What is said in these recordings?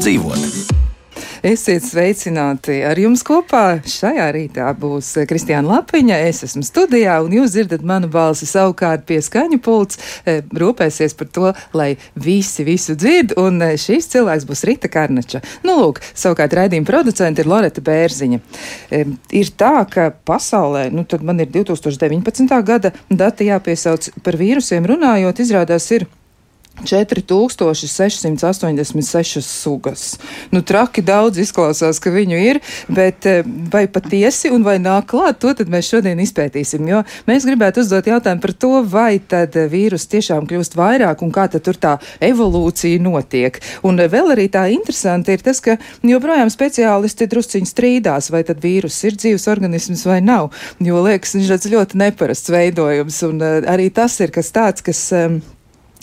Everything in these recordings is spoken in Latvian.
dzīvot. Esiet sveicināti ar jums kopā. Šajā rītā būs Kristiāna Lapiņa, es esmu studijā, un jūs dzirdat manu balsi savukārt pie skaņu pults. Eh, rūpēsies par to, lai visi visu dzird, un eh, šīs cilvēks būs Rita Karnača. Nu, lūk, savukārt raidījuma producenta ir Loreta Bērziņa. E, ir tā, ka pasaulē, nu tad man ir 2019. gada dati jāpiesauc par vīrusiem runājot, izrādās ir 4686 sugas. Nu, traki daudz izklausās, ka viņu ir, bet eh, vai patiesi un vai nāk klāt, to tad mēs šodien izpētīsim, jo mēs gribētu uzdot jautājumu par to, vai tad vīrus tiešām kļūst vairāk un kā tad tur tā evolūcija notiek. Un vēl arī tā interesanti ir tas, ka joprojām speciālisti drusciņi strīdās, vai tad vīrus ir dzīves organisms vai nav, jo liekas, viņš ļoti neparasts veidojums, un eh, arī tas ir kas tāds, kas um,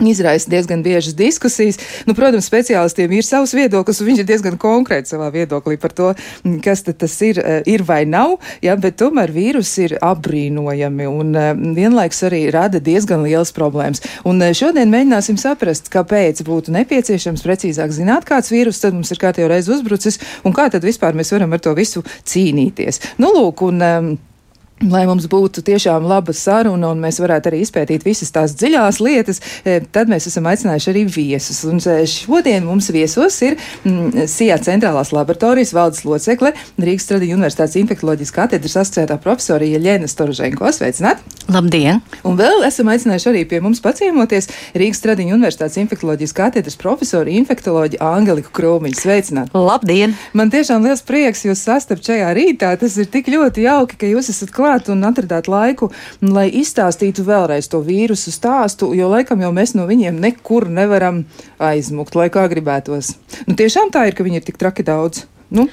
Izraisa diezgan biežas diskusijas. Nu, protams, speciālistiem ir savs viedoklis, un viņš ir diezgan konkrēts savā viedoklī par to, mm, kas tas ir, eh, ir vai nav. Ja, bet tomēr vīrusi ir apbrīnojami un eh, vienlaiks arī rada diezgan lielas problēmas. Un eh, šodien mēģināsim saprast, kāpēc būtu nepieciešams precīzāk zināt, kāds vīrus tad mums ir kārtībā reiz uzbrucis un kā tad vispār mēs varam ar to visu cīnīties. Nu, lūk, un, Lai mums būtu tiešām laba saruna un mēs varētu arī izpētīt visas tās dziļās lietas, e, tad mēs esam aicinājuši arī viesus. Un e, šodien mums viesos ir mm, SIA centrālās laboratorijas valdes locekle Rīgas Tradiņu universitātes infektoloģijas katedras asociētā profesora Jeļena Storuženko. Sveicināt! Labdien! Un vēl esam aicinājuši arī pie mums paciemoties Rīgas Tradiņu universitātes infektoloģijas katedras profesora infektoloģija Angeliku Krūmiņu. Sveicināt! Labdien! Man tiešām liels prieks jūs sastapt šajā rītā. Tas ir tik ļoti jauki, ka jūs esat klāt klāt un atradāt laiku, lai izstāstītu vēlreiz to vīrusu stāstu, jo laikam jau mēs no viņiem nekur nevaram aizmukt, lai kā gribētos. Nu, tiešām tā ir, ka viņi ir tik traki daudz. Nu,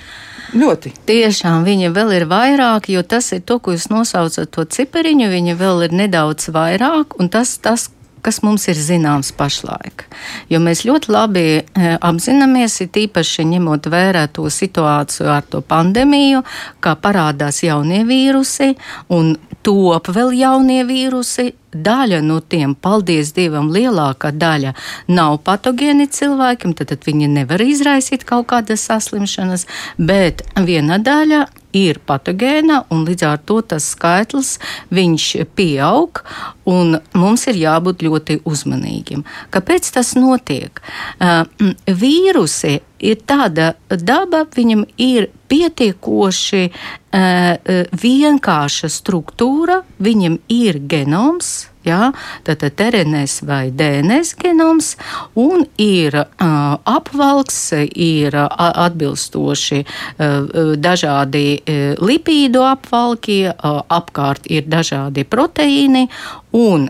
Ļoti. Tiešām viņa vēl ir vairāk, jo tas ir to, ko jūs nosaucat to cipariņu, viņa vēl ir nedaudz vairāk, un tas, tas kas mums ir zināms pašlaik. Jo mēs ļoti labi e, apzināmies, ir tīpaši ņemot vērā to situāciju ar to pandēmiju, kā parādās jaunie vīrusi un top vēl jaunie vīrusi, daļa no tiem, paldies Dievam, lielākā daļa nav patogēni cilvēkiem, tad, tad viņi nevar izraisīt kaut kādas saslimšanas, bet viena daļa ir patogēna, un līdz ar to tas skaitlis pieaug, mums ir jābūt ļoti uzmanīgiem. Kāpēc tas notiek? Uh, vīrusi ir tāda daba, viņam ir pietiekoši uh, vienkārša struktūra, viņam ir genoms Ja? Tātad RNS vai DNS genoms un ir uh, apvalks, ir uh, atbilstoši uh, dažādi uh, lipīdu apvalki, uh, apkārt ir dažādi proteīni un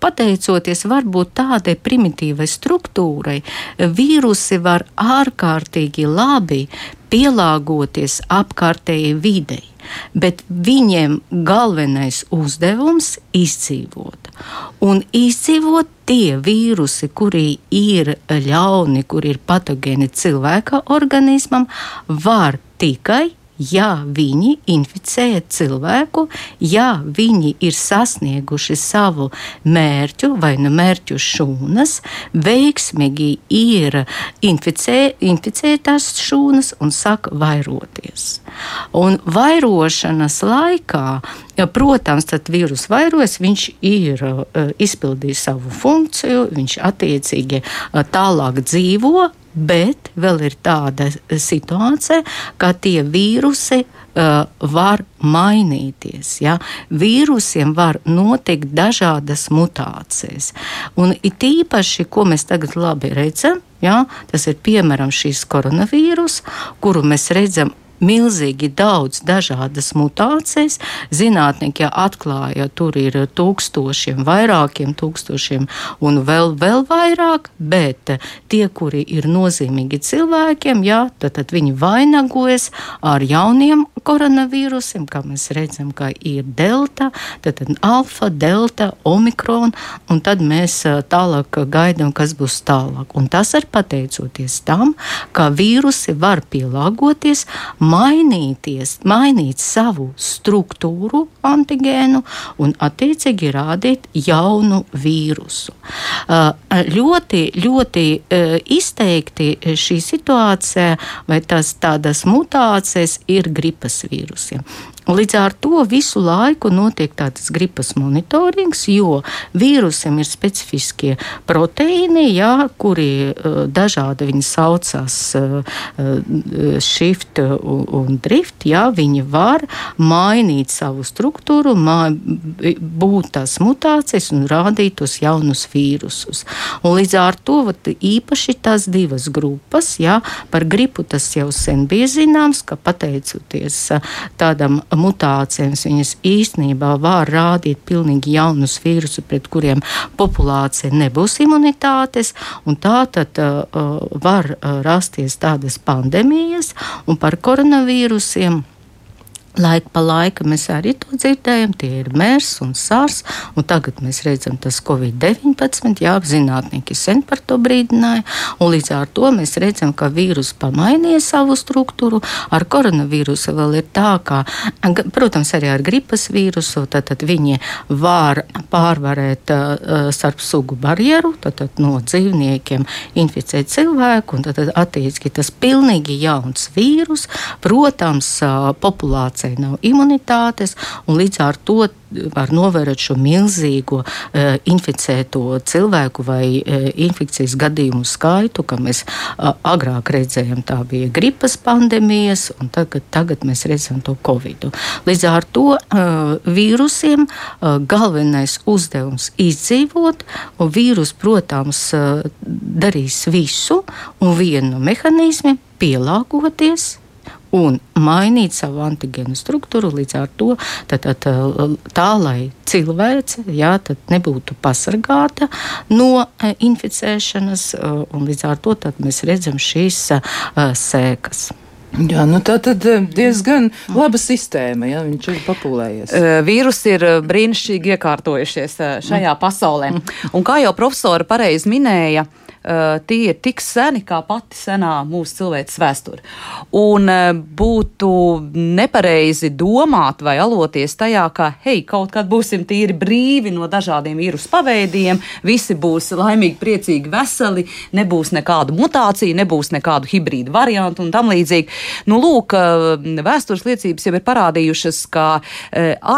pateicoties varbūt tādai primitīvai struktūrai, vīrusi var ārkārtīgi labi pielāgoties apkārtējai videi bet viņiem galvenais uzdevums ir izdzīvot. Un izdzīvot tie vīrusi, kuri ir ļauni, kuri ir patogēni cilvēka organismam, var tikai ja viņi inficē cilvēku, ja viņi ir sasnieguši savu mērķu vai nu mērķu šūnas, veiksmīgi ir inficē, inficētās šūnas un sāk vairoties. Un vairošanas laikā Protams, tad vīrus vairojas, viņš ir uh, izpildījis savu funkciju, viņš attiecīgi uh, tālāk dzīvo, bet vēl ir tāda situācija, ka tie vīrusi uh, var mainīties. Ja? Vīrusiem var notikt dažādas mutācijas. Un it īpaši, ko mēs tagad labi redzam, ja? tas ir piemēram šīs koronavīrus, kuru mēs redzam milzīgi daudz dažādas mutācijas. Zinātnieki atklāja, tur ir tūkstošiem, vairākiem tūkstošiem un vēl, vēl vairāk, bet tie, kuri ir nozīmīgi cilvēkiem, jā, tad, tad viņi vainagojas ar jauniem koronavīrusiem, kā mēs redzam, ka ir delta, tad, tad alfa, delta, omikron, un tad mēs tālāk gaidām, kas būs tālāk. Un tas ir pateicoties tam, ka vīrusi var pielāgoties mainīties, mainīt savu struktūru, antigēnu un attiecīgi rādīt jaunu vīrusu. Uh, ļoti, ļoti uh, izteikti šī situācija vai tās tādas mutācijas ir gripas vīrusiem. Līdz ar to visu laiku notiek tāds gripas monitorings, jo vīrusam ir specifiskie proteīni, jā, kuri uh, dažādi viņi saucās uh, shift un drift, jā, viņi var mainīt savu struktūru, būt tās mutācijas un rādīt tos jaunus vīrusus. Un līdz ar to vat, īpaši tās divas grupas, jā, par gripu tas jau sen bija zināms, ka pateicoties tādam mutācijas, viņas īstenībā var rādīt pilnīgi jaunus vīrusus, pret kuriem populācija nebūs imunitātes, un tā tad uh, var uh, rasties tādas pandēmijas, un par koronavīrusiem. Laika pa laikam mēs arī to dzirdējam, tie ir mērs un sārs, un tagad mēs redzam tas Covid-19, jā, zinātnieki sen par to brīdināja, līdz ar to mēs redzam, ka vīrus pamainīja savu struktūru, ar koronavīrusu vēl ir tā, ka, protams, arī ar gripas vīrusu, tad, tad viņi var pārvarēt uh, starp sugu barjeru, tad, tad no dzīvniekiem inficēt cilvēku, un tad, tad attiecīgi tas pilnīgi jauns vīrus, protams, uh, populācija cilvēcei nav imunitātes, un līdz ar to var novērot šo milzīgo uh, inficēto cilvēku vai uh, infekcijas gadījumu skaitu, ka mēs uh, agrāk redzējām, tā bija gripas pandēmijas, un tagad, tagad mēs redzam to covid. Līdz ar to uh, vīrusiem galvenais uzdevums izdzīvot, un vīrus, protams, darīs visu, un vienu no mehānismiem pielāgoties un mainīt savu antigēnu struktūru līdz ar to, tad, tad, tā lai cilvēce jā, nebūtu pasargāta no e, inficēšanas, e, un līdz ar to mēs redzam šīs sēkas. Jā, nu tā tad diezgan laba sistēma, ja viņš ir populējies. Vīrusi ir brīnišķīgi iekārtojušies šajā pasaulē. Un kā jau profesora pareizi minēja, uh, tie ir tik seni kā pati senā mūsu cilvēces vēsture. Un uh, būtu nepareizi domāt vai aloties tajā, ka, hei, kaut kad būsim tīri brīvi no dažādiem vīrusu paveidiem, visi būs laimīgi, priecīgi, veseli, nebūs nekādu mutāciju, nebūs nekādu hibrīdu variantu un tam līdzīgi. Nu, lūk, vēstures liecības jau ir parādījušas, ka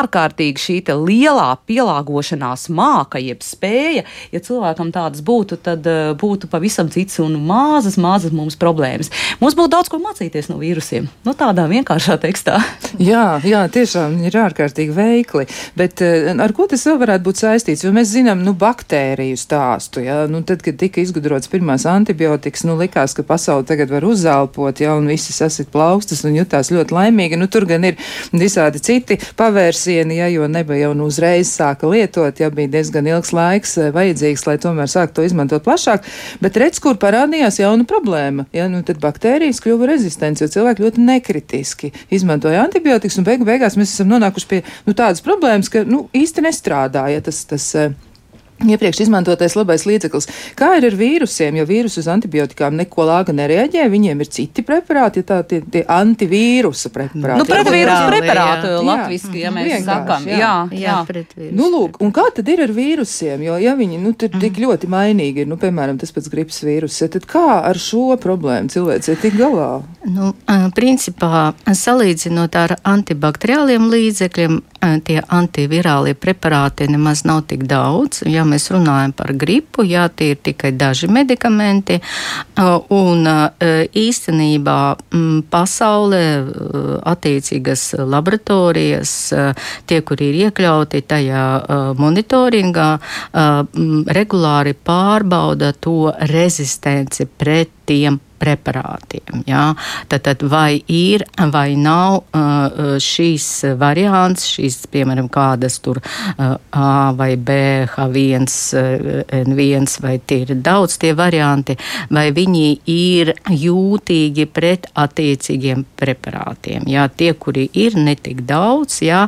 ārkārtīgi šī lielā pielāgošanās māka, jeb spēja, ja cilvēkam tādas būtu, tad būtu būtu pavisam cits un mazas, mazas mums problēmas. Mums būtu daudz ko mācīties no vīrusiem. Nu, tādā vienkāršā tekstā. jā, jā, tiešām ir ārkārtīgi veikli. Bet eh, ar ko tas vēl varētu būt saistīts? Jo mēs zinām, nu, baktēriju stāstu. Ja? Nu, tad, kad tika izgudrots pirmās antibiotikas, nu, likās, ka pasauli tagad var uzelpot, ja, un visi sasit plaukstas un jutās ļoti laimīgi. Nu, tur gan ir visādi citi pavērsieni, ja, jo neba jau nu uzreiz sāka lietot, ja bija diezgan ilgs laiks eh, vajadzīgs, lai tomēr sāktu to izmantot plašāk. Bet redz, kur parādījās jauna problēma. Ja, nu, tad baktērijas kļuva rezistents, jo cilvēki ļoti nekritiski izmantoja antibiotikas, un beigu beigās mēs esam nonākuši pie nu, tādas problēmas, ka nu, īsti nestrādāja tas. tas uh, iepriekš izmantotais labais līdzeklis. Kā ir ar vīrusiem, jo vīrusu uz antibiotikām neko lāga nereaģē, viņiem ir citi preparāti, ja tā tie, tie antivīrusa preparāti. Nu, pretvīrusu preparāti latviski, ja mēs sakam. Jā, jā, jā. jā nu, lūk, un kā tad ir ar vīrusiem, jo, ja viņi, nu, tur tik ļoti mainīgi ir, nu, piemēram, tas pats gripas vīrus, tad kā ar šo problēmu cilvēks ir tik galā? Nu, principā, salīdzinot ar antibakteriāliem līdzekļiem, tie antivirālie preparāti nemaz nav tik daudz. Ja mēs runājam par gripu, jā, tie ir tikai daži medikamenti. Un īstenībā pasaulē attiecīgas laboratorijas, tie, kuri ir iekļauti tajā monitoringā, regulāri pārbauda to rezistenci pret tiem preparātiem. Jā. Tad, tad vai ir vai nav uh, šīs variants, šīs, piemēram, kādas tur uh, A vai B, H1, N1, vai tie ir daudz tie varianti, vai viņi ir jūtīgi pret attiecīgiem preparātiem. Jā, tie, kuri ir netik daudz, jā,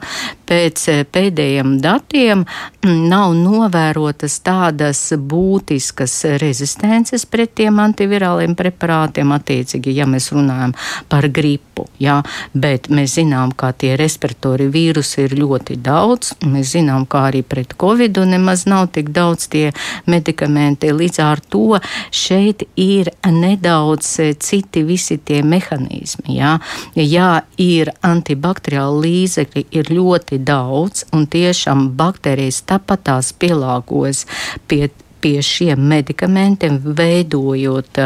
pēc pēdējiem datiem nav novērotas tādas būtiskas rezistences pret tiem antivirāliem preparātiem, attiecīgi, ja mēs runājam par gripu. Jā, bet mēs zinām, ka tie respiratori vīrusi ir ļoti daudz. Mēs zinām, ka arī pret covidu nemaz nav tik daudz tie medikamenti. Līdz ar to šeit ir nedaudz citi visi tie mehānismi. Jā. jā, ir antibakteriāli līdzekļi, ir ļoti daudz, un tiešām baktērijas tāpat tās pielāgojas pie pie šiem medikamentiem, veidojot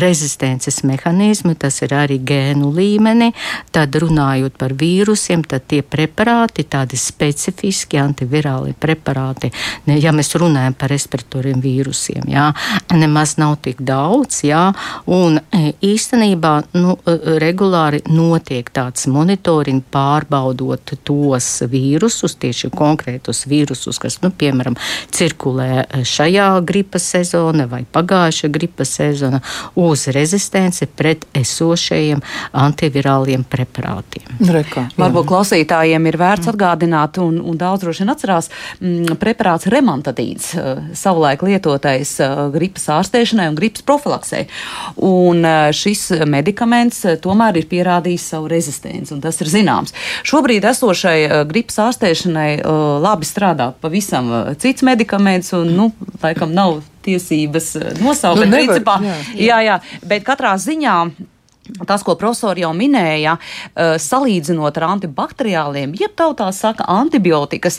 rezistences mehānismu, tas ir arī gēnu līmeni. Tad runājot par vīrusiem, tad tie preparāti, tādi specifiski antivirāli preparāti, ne, ja mēs runājam par respiratoriem vīrusiem, jā, nemaz nav tik daudz, jā, un e, īstenībā nu, e, regulāri notiek tāds monitoring pārbaudot tos vīrusus, tieši konkrētus vīrusus, kas, nu, piemēram, cirkulē e, šajā gripas sezona vai pagājušā gripas sezona uz rezistenci pret esošajiem antivirāliem preparātiem. Reka, Varbūt klausītājiem ir vērts atgādināt, un, un daudz droši vien atcerās, m, mm, preparāts remantadīns, eh, savulaik lietotais eh, gripas ārstēšanai un gripas profilaksei. Un eh, šis medikaments tomēr ir pierādījis savu rezistenci, un tas ir zināms. Šobrīd esošai gripas ārstēšanai labi strādā pavisam cits medikaments, un nu, laikam nav tiesības eh, nosaukt. Nu, nevar, principā, jā. jā, jā, bet katrā ziņā Tas, ko profesori jau minēja, uh, salīdzinot ar antibakteriāliem, jeb tautā saka antibiotikas,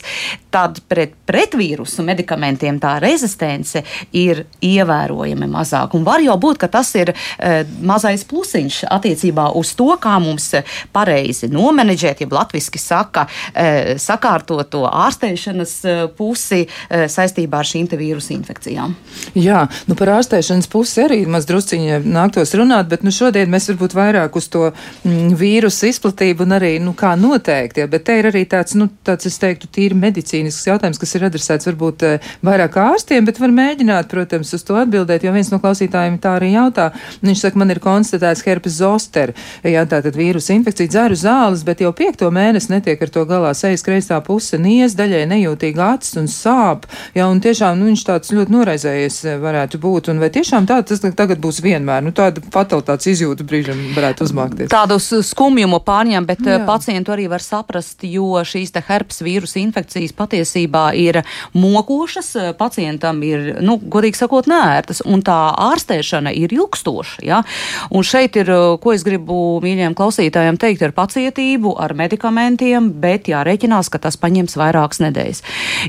tad pret pretvīrusu medikamentiem tā rezistence ir ievērojami mazāka. Un var jau būt, ka tas ir uh, mazais plusiņš attiecībā uz to, kā mums pareizi nomenedžēt, jeb latviski saka, uh, sakārtot to ārstēšanas pusi saistībā ar šīm vīrusu infekcijām. Jā, nu par ārstēšanas pusi arī maz drusciņi nāktos runāt, bet nu šodien mēs varbūt varbūt vairāk uz to mm, vīrusu izplatību un arī, nu, kā noteikti, ja, bet te ir arī tāds, nu, tāds, es teiktu, tīri medicīnisks jautājums, kas ir adresēts varbūt eh, vairāk ārstiem, bet var mēģināt, protams, uz to atbildēt, jo viens no klausītājiem tā arī jautā. Viņš saka, man ir konstatēts herpes zoster, jā, tātad vīrusu infekcija, dzeru zāles, bet jau piekto mēnesi netiek ar to galā. Sejas kreisā puse, nies daļai nejūtīga acis un sāp, jā, un tiešām, nu, viņš tāds ļoti noraizējies eh, varētu būt, un vai tiešām tā tas tagad būs vienmēr, nu, tāda fatalitātes izjūta brīžam brīžam varētu uzmākties. Tādu skumjumu pārņem, bet Jā. pacientu arī var saprast, jo šīs te herpes vīrusu infekcijas patiesībā ir mokošas, pacientam ir, nu, godīgi sakot, nērtas, un tā ārstēšana ir ilgstoša. Ja? Un šeit ir, ko es gribu mīļiem klausītājiem teikt, ar pacietību, ar medikamentiem, bet jārēķinās, ka tas paņems vairākas nedēļas.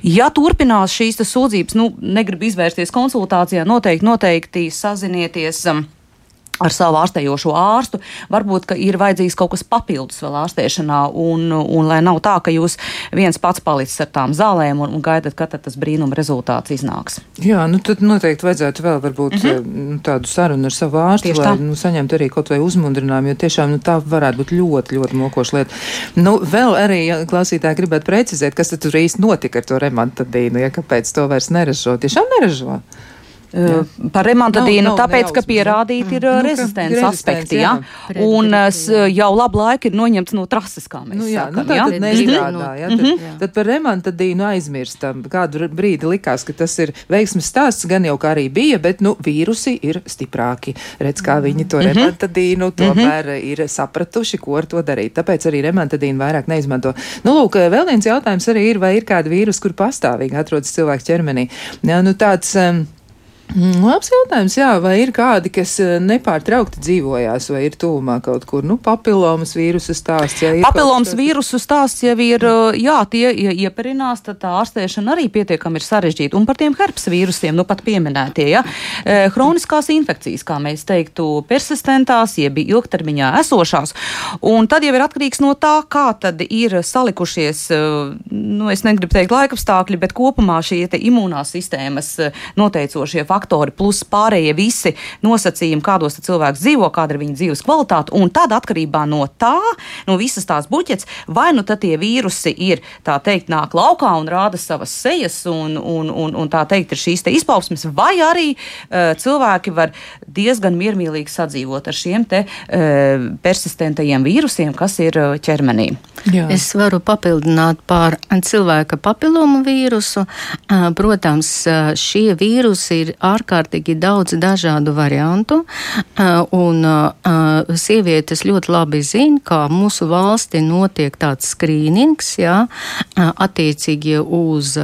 Ja turpinās šīs sūdzības, nu, negribu izvērsties konsultācijā, noteikti, noteikti sazinieties. Um, ar savu ārstējošo ārstu. Varbūt ir vajadzīgs kaut kas papildus vēl ārstēšanā, un, un lai nav tā, ka jūs viens pats palicis ar tām zālēm un, un gaidat, kad tas brīnuma rezultāts iznāks. Jā, nu tad noteikti vajadzētu vēl varbūt mm -hmm. tādu sarunu ar savu ārstu, lai nu, saņemtu arī kaut vai uzmundrinājumu, jo tiešām nu, tā varētu būt ļoti, ļoti mokoša lieta. Nu, vēl arī, ja klausītāji gribētu precizēt, kas tad tur īsti notika ar to remantadīnu, ja kāpēc to vairs neražo. Tiešām neražo. Jā. par remantadīnu, nav, nav, tāpēc, ka pierādīti ir mm. Nu, rezistents nu, aspekti, jā, jā. un jā. jau labu laiku ir noņemts no trases, kā mēs nu, jā, sakam. Nu, tā jā? tad neizrādā, jā, tad, mm -hmm. tad par remantadīnu aizmirstam. Kādu brīdi likās, ka tas ir veiksmes stāsts, gan jau kā arī bija, bet, nu, vīrusi ir stiprāki. Redz, kā viņi to mm -hmm. remantadīnu tomēr mm ir sapratuši, ko ar to darīt. Tāpēc arī remantadīnu vairāk neizmanto. Nu, lūk, vēl viens jautājums arī ir, vai ir kādi vīrusi, kur pastāvīgi atrodas cilvēku ķermenī. Jā, nu, tāds, um, Mm, labs jautājums, jā, vai ir kādi, kas eh, nepārtraukti dzīvojās, vai ir tūmā kaut kur, nu, papilomas vīrusu stāsts? Jā, papilomas kaut... vīrusu stāsts jau ir, eh, jā, tie ja ieperinās, tad tā ārstēšana arī pietiekami ir sarežģīta. Un par tiem herpes vīrusiem, nu, pat pieminētie, jā, eh, hroniskās infekcijas, kā mēs teiktu, persistentās, jeb ilgtermiņā esošās. Un tad jau ir atkarīgs no tā, kā tad ir salikušies, nu, es negribu teikt laikapstākļi, bet kopumā šie imūnās sistēmas noteicošie faktori faktori, plus pārējie visi nosacījumi, kādos cilvēks dzīvo, kāda ir viņa dzīves kvalitāte. Un tad atkarībā no tā, no visas tās buķets, vai nu tie vīrusi ir tā teikt, nāk laukā un rāda savas sejas, un, un, un, un tā teikt, ir šīs izpausmes, vai arī uh, cilvēki var diezgan miermīlīgi sadzīvot ar šiem te uh, persistentajiem vīrusiem, kas ir uh, ķermenī. Jā. Es varu papildināt par cilvēka papilomu vīrusu. Protams, šie vīrusi ir ārkārtīgi daudz dažādu variantu, un sievietes ļoti labi zina, kā mūsu valstī notiek tāds skrīnings, jā, attiecīgi uz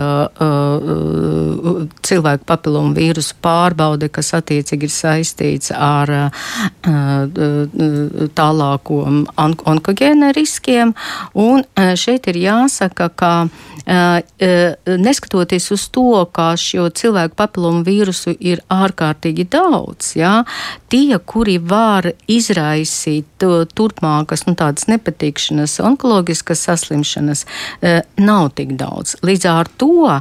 cilvēku papilomu vīrusu pārbaude, kas attiecīgi ir saistīts ar tālāko onkogēna riskiem, Un e, šeit ir jāsaka, ka neskatoties uz to, ka šo cilvēku papilomu vīrusu ir ārkārtīgi daudz, jā, tie, kuri var izraisīt turpmākas nu, tādas nepatikšanas, onkoloģiskas saslimšanas, nav tik daudz. Līdz ar to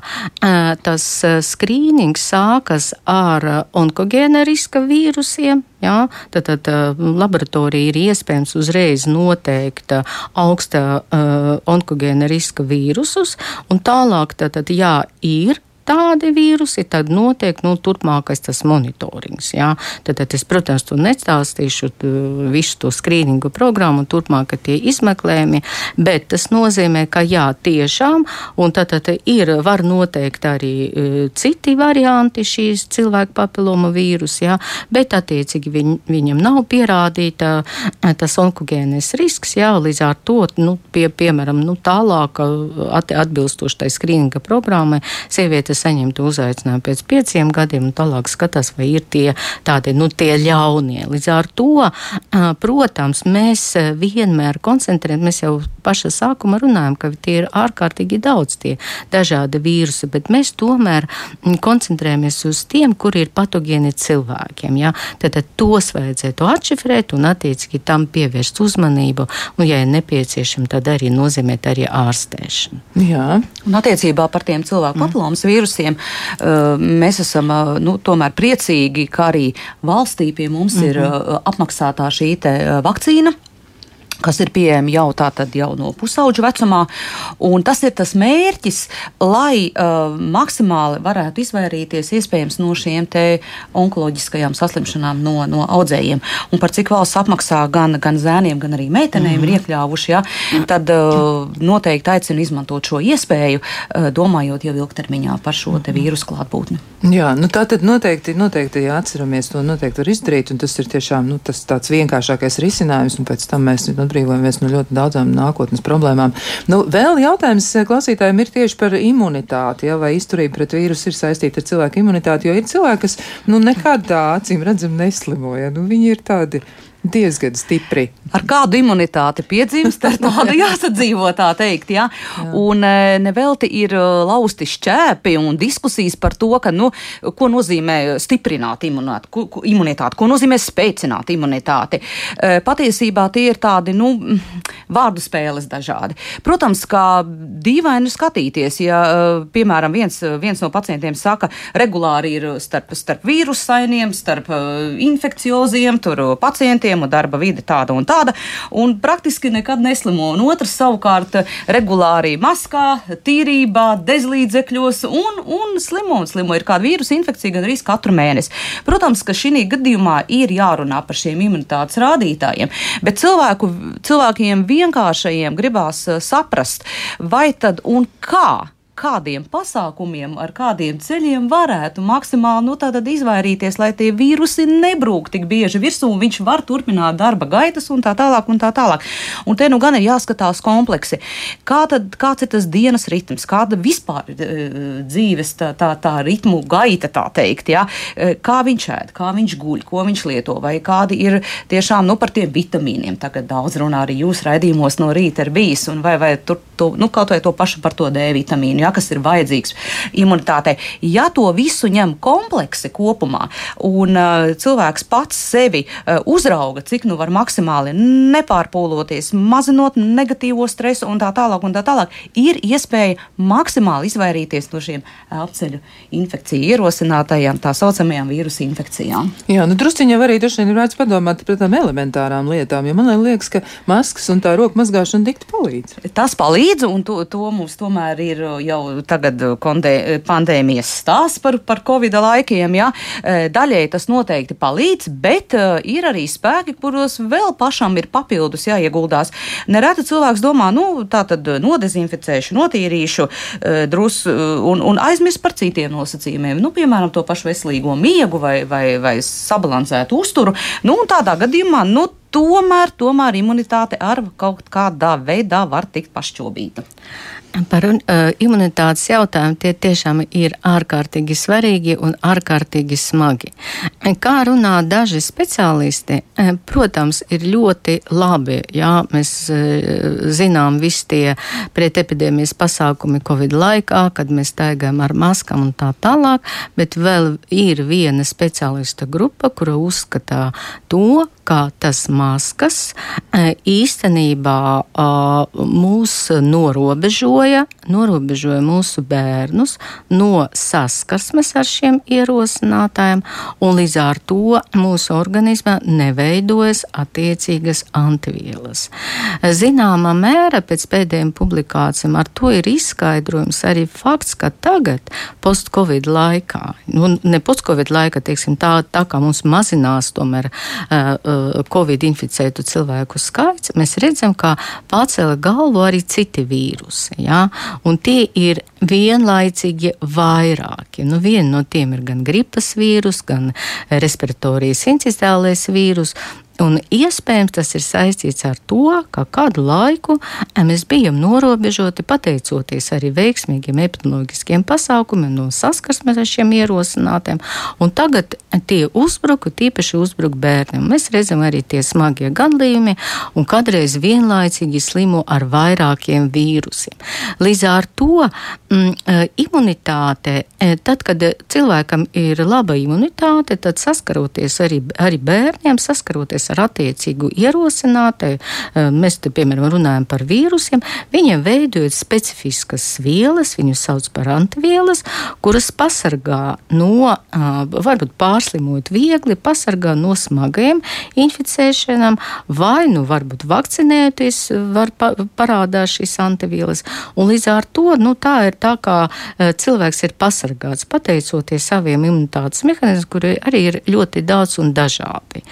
tas skrīnings sākas ar onkogēna riska vīrusiem, Jā, tad, tad laboratorija ir iespējams uzreiz noteikt augsta uh, onkogēna riska vīrusus, un tālāk, tad, jā, ir tādi vīrusi, tad notiek nu, turpmākais tas monitorings. Jā. Tad, tad es, protams, to nestāstīšu visu to skrīningu programmu, un turpmāk tie izmeklējumi, bet tas nozīmē, ka jā, tiešām, un tad, tad ir, var noteikt arī uh, citi varianti šīs cilvēku papiloma vīrusu, jā, bet attiecīgi viņ, viņam nav pierādīta uh, tas onkogēnais risks, jā, līdz ar to, nu, pie, piemēram, nu, tālāk at, atbilstoši tai skrīninga programmai, sievietes saņemtu uzaicinājumu pēc pieciem gadiem, un tālāk skatās, vai ir tie tādi, nu, tie ļaunie. Līdz ar to, protams, mēs vienmēr koncentrējamies, mēs jau paša sākuma runājam, ka tie ir ārkārtīgi daudz tie dažādi vīrusi, bet mēs tomēr koncentrējamies uz tiem, kuri ir patogēni cilvēkiem. Ja? Tad, tad tos vajadzētu atšifrēt un attiecīgi tam pievērst uzmanību, un, ja ir nepieciešams, tad arī nozīmēt arī ārstēšanu. Jā. Un attiecībā par tiem cilvēku papillomas mm. vīrusiem vīrusiem. Mēs esam nu, tomēr priecīgi, ka arī valstī pie mums mm -hmm. ir mhm. apmaksātā šī vakcīna kas ir pieejami jau tātad jau no pusauģa vecumā. Un tas ir tas mērķis, lai uh, maksimāli varētu izvairīties iespējams no šiem te onkoloģiskajām saslimšanām no, no audzējiem. Un par cik valsts apmaksā gan, gan zēniem, gan arī meitenēm mm -hmm. ir mhm. iekļāvuši, ja, tad uh, noteikti aicinu izmantot šo iespēju, uh, domājot jau ilgtermiņā par šo te vīrusu klātbūtni. Jā, nu tā tad noteikti, noteikti ja atceramies to noteikti var izdarīt, un tas ir tiešām nu, tas tāds vienkāršākais risinājums, un pēc tam mēs nu, atbrīvojamies no ļoti daudzām nākotnes problēmām. Nu, vēl jautājums eh, klausītājiem ir tieši par imunitāti, ja, vai izturība pret vīrusu ir saistīta ar cilvēku imunitāti, jo ir cilvēki, kas nu, nekad tā acīm redzam neslimoja. Nu, viņi ir tādi diezgan stipri. Ar kādu imunitāti piedzimst, ar tādu jāsadzīvo, tā teikt. Ja? Jā. Un e, nevelti ir e, lausti šķēpi un diskusijas par to, ka, nu, ko nozīmē stiprināt imunitāti, ko, imunitāti, ko nozīmē spēcināt imunitāti. E, patiesībā tie ir tādi, nu, vārdu spēles dažādi. Protams, kā dīvaini skatīties, ja, piemēram, viens, viens no pacientiem saka, regulāri ir starp, starp vīrusainiem, starp infekcioziem, tur pacientiem, un darba vide tāda un tāda, un praktiski nekad neslimo. Un otrs savukārt regulāri maskā, tīrībā, dezlīdzekļos un, un slimo. Un slimo ir kāda vīrusu infekcija gan arī katru mēnesi. Protams, ka šī gadījumā ir jārunā par šiem imunitātes rādītājiem, bet cilvēku, cilvēkiem vienkāršajiem gribās eh, saprast, vai tad un kā kādiem pasākumiem, ar kādiem ceļiem varētu maksimāli nu, izvairīties, lai tie vīrusi nebrūk tik bieži virsū, un viņš var turpināt darba gaitas un tā tālāk. Un tā tālāk. Un te nu gan ir jāskatās kompleksi. Kā tad, kāds ir tas dienas ritms, kāda vispār uh, dzīves tā, tā, tā ritmu gaita, tā teikt, ja? E, kā viņš ēd, kā viņš guļ, ko viņš lieto, vai kādi ir tiešām nu, par tiem vitamīniem. Tagad daudz runā arī jūs raidījumos no rīta ir bijis, un vai, vai tur to, nu, kaut vai to pašu par to D vitamīnu. Ja? Ja, kas ir vajadzīgs imunitātei. Ja to visu ņem kompleksi kopumā un uh, cilvēks pats sevi uh, uzrauga, cik nu var maksimāli nepārpūloties, mazinot negatīvo stresu un tā tālāk, un tā tālāk, ir iespēja maksimāli izvairīties no šiem elpceļu infekciju ierosinātajām, tā saucamajām vīrusu infekcijām. Jā, nu drusciņā arī droši vien ir vērts padomāt par tādām elementārām lietām, jo man liekas, ka maskas un tā roku mazgāšana dikti palīdz. Tas palīdz, un to, to mums tomēr ir jau tagad kondē, pandēmijas stāsts par, par Covid laikiem. Ja? Daļai tas noteikti palīdz, bet ir arī spēki, kuros vēl pašam ir papildus jāieguldās. Nereti cilvēks domā, nu, tā tad nodezinficēšu, notīrīšu drus un, un aizmirst par citiem nosacījumiem. Nu, piemēram, to pašu veselīgo miegu vai, vai, vai sabalansētu uzturu. Nu, tādā gadījumā nu, tomēr, tomēr imunitāte ar kaut kādā veidā var tikt pašķobīta. Par uh, imunitātes jautājumu tie tiešām ir ārkārtīgi svarīgi un ārkārtīgi smagi. Kā runā daži speciālisti, protams, ir ļoti labi, jā, mēs uh, zinām visi tie pretepidēmijas pasākumi Covid laikā, kad mēs staigājam ar maskām un tā tālāk, bet vēl ir viena speciālista grupa, kura uzskatā to, kā tas maskas īstenībā mūs norobežoja, norobežoja mūsu bērnus no saskarsmes ar šiem ierosinātājiem, un līdz ar to mūsu organismā neveidojas attiecīgas antivielas. Zināmā mēra pēc pēdējiem publikācijām ar to ir izskaidrojums arī fakts, ka tagad, post-covid laikā, nu, ne post-covid laikā, teiksim, tā, tā kā mums mazinās tomēr uh, Covid inficētu cilvēku skaits, mēs redzam, ka pacēla galvu arī citi vīrusi. Ja? Un tie ir vienlaicīgi vairāki. Nu, viena no tiem ir gan gripas vīrus, gan respiratorijas incitālais vīrus. Un iespējams tas ir saistīts ar to, ka kādu laiku mēs bijām norobežoti pateicoties arī veiksmīgiem epidemioloģiskiem pasākumiem no saskarsmes ar šiem ierosinātiem. Un tagad tie uzbruka, tīpaši uzbruka bērniem. Mēs redzam arī tie smagie gadījumi un kādreiz vienlaicīgi slimo ar vairākiem vīrusiem. Līdz ar to mm, eh, imunitāte, eh, tad, kad cilvēkam ir laba imunitāte, tad saskaroties arī, arī bērniem, saskaroties ar attiecīgu ierosinātāju, eh, mēs te, piemēram, runājam par vīrusiem, viņiem veidojot specifiskas vielas, viņu sauc par antivielas, kuras pasargā no, eh, varbūt pārslimot viegli, pasargā no smagajiem inficēšanām, vai, nu, varbūt vakcinēties, var pa, parādās šīs antivielas. Un līdz ar to, nu, tā ir tā, kā eh, cilvēks ir pasargāts pateicoties saviem imunitātes mehānismiem, kuri arī ir ļoti daudz un dažādi.